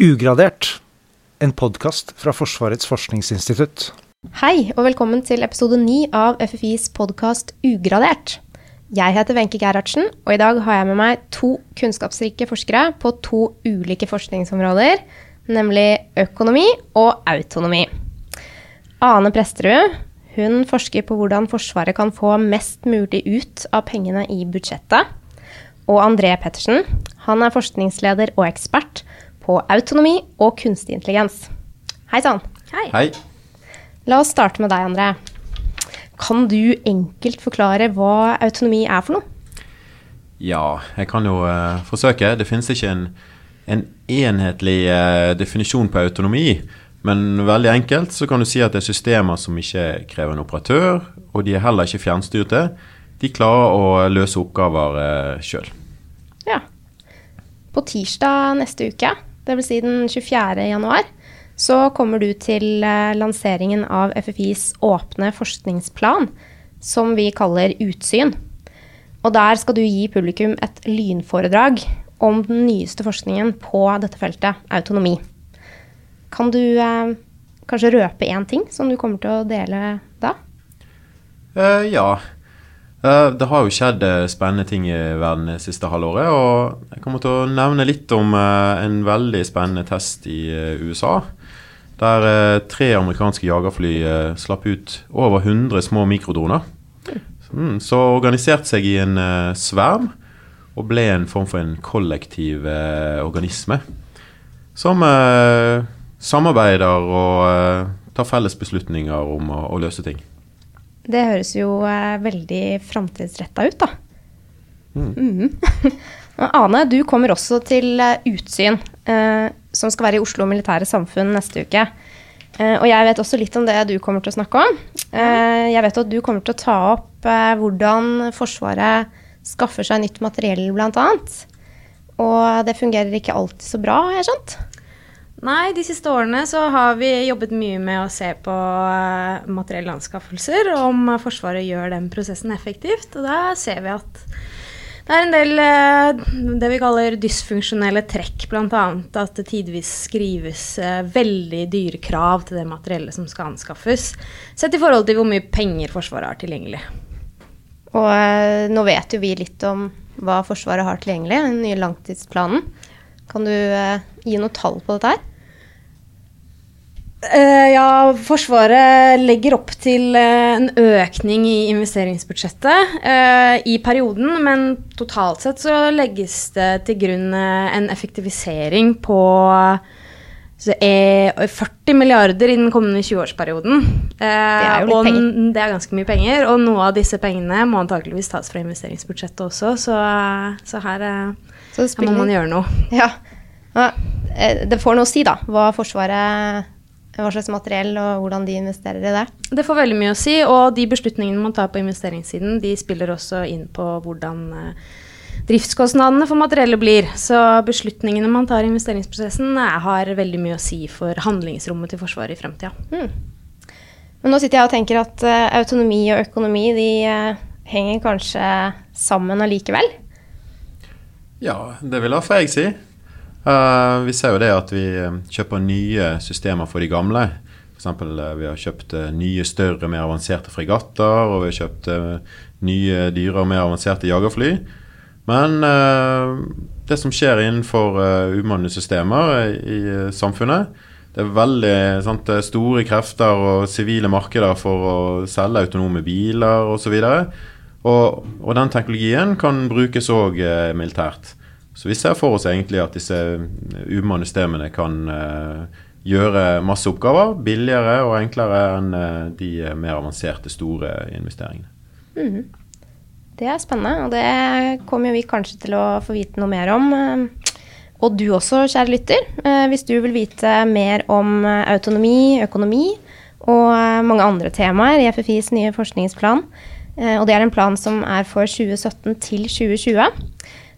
Ugradert, en podkast fra Forsvarets forskningsinstitutt. Hei, og velkommen til episode 9 av FFIs podkast Ugradert. Jeg heter Wenche Gerhardsen, og i dag har jeg med meg to kunnskapsrike forskere på to ulike forskningsområder, nemlig økonomi og autonomi. Ane Presterud hun forsker på hvordan Forsvaret kan få mest mulig ut av pengene i budsjettet. Og André Pettersen han er forskningsleder og ekspert på autonomi og kunstig intelligens. Hei sann. Hei. Hei. La oss starte med deg, André. Kan du enkelt forklare hva autonomi er for noe? Ja, jeg kan jo uh, forsøke. Det finnes ikke en, en enhetlig uh, definisjon på autonomi. Men veldig enkelt så kan du si at det er systemer som ikke krever en operatør, og de er heller ikke fjernstyrte. De klarer å løse oppgaver uh, sjøl. Ja. På tirsdag neste uke dvs. Si den 24. januar, så kommer du til eh, lanseringen av FFIs åpne forskningsplan, som vi kaller Utsyn. Og der skal du gi publikum et lynforedrag om den nyeste forskningen på dette feltet, autonomi. Kan du eh, kanskje røpe én ting som du kommer til å dele da? Uh, ja. Uh, det har jo skjedd uh, spennende ting i verden det siste halvåret. Og jeg kommer til å nevne litt om uh, en veldig spennende test i USA. Der tre amerikanske jagerfly slapp ut over 100 små mikrodroner. Mm, så organiserte seg i en sverm og ble en form for en kollektiv organisme. Som samarbeider og tar felles beslutninger om å løse ting. Det høres jo eh, veldig framtidsretta ut, da. Mm. Mm. Ane, du kommer også til eh, Utsyn, eh, som skal være i Oslo Militære Samfunn neste uke. Eh, og jeg vet også litt om det du kommer til å snakke om. Eh, jeg vet at du kommer til å ta opp eh, hvordan Forsvaret skaffer seg nytt materiell, bl.a. Og det fungerer ikke alltid så bra, har jeg skjønt? Nei, de siste årene så har vi jobbet mye med å se på uh, materielle anskaffelser, om Forsvaret gjør den prosessen effektivt. Og da ser vi at det er en del uh, det vi kaller dysfunksjonelle trekk, bl.a. at det tidvis skrives uh, veldig dyre krav til det materiellet som skal anskaffes, sett i forhold til hvor mye penger Forsvaret har tilgjengelig. Og nå vet jo vi litt om hva Forsvaret har tilgjengelig, den nye langtidsplanen. Kan du gi noe tall på dette her? Ja, Forsvaret legger opp til uh, en økning i investeringsbudsjettet uh, i perioden, men totalt sett så legges det til grunn en effektivisering på 40 milliarder i den kommende 20-årsperioden. det er jo litt penger. Det er ganske mye penger, og noe av disse pengene må antakeligvis tas fra investeringsbudsjettet også, så, så her, så her må man gjøre noe. Ja. Det får noe å si, da, hva Forsvaret hva slags materiell og hvordan de investerer i det? Det får veldig mye å si, og de beslutningene man tar på investeringssiden, de spiller også inn på hvordan eh, driftskostnadene for materiellet blir. Så beslutningene man tar i investeringsprosessen, har veldig mye å si for handlingsrommet til Forsvaret i fremtida. Mm. Men nå sitter jeg og tenker at uh, autonomi og økonomi de henger kanskje sammen allikevel? Ja, det vil iallfall jeg si. Uh, vi ser jo det at vi eh, kjøper nye systemer for de gamle. F.eks. Uh, vi har kjøpt uh, nye, større, mer avanserte fregatter. Og vi har kjøpt nye, dyre og mer avanserte jagerfly. Men det som skjer innenfor umannede systemer i samfunnet, det er veldig sant, store krefter og sivile markeder for å selge autonome biler osv. Og, og, og den teknologien kan brukes òg militært. Så vi ser for oss egentlig at disse umanne systemene kan uh, gjøre masse oppgaver billigere og enklere enn uh, de mer avanserte, store investeringene. Mm. Det er spennende, og det kommer vi kanskje til å få vite noe mer om. Og du også, kjære lytter. Eh, hvis du vil vite mer om autonomi, økonomi og mange andre temaer i FFIs nye forskningsplan, og det er en plan som er for 2017 til 2020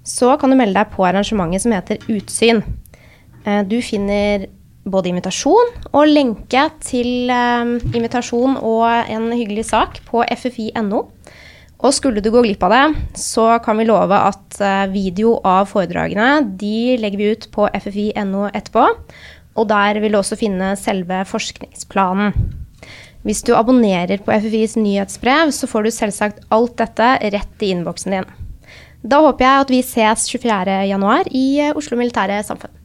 så kan du melde deg på arrangementet som heter Utsyn. Eh, du finner både invitasjon og lenke til eh, invitasjon og en hyggelig sak på ffi.no. Og skulle du gå glipp av det, så kan vi love at eh, video av foredragene de legger vi ut på ffi.no etterpå. Og der vil du også finne selve forskningsplanen. Hvis du abonnerer på FFIs nyhetsbrev, så får du selvsagt alt dette rett i innboksen din. Da håper jeg at vi ses 24.1 i eh, Oslo Militære Samfunn.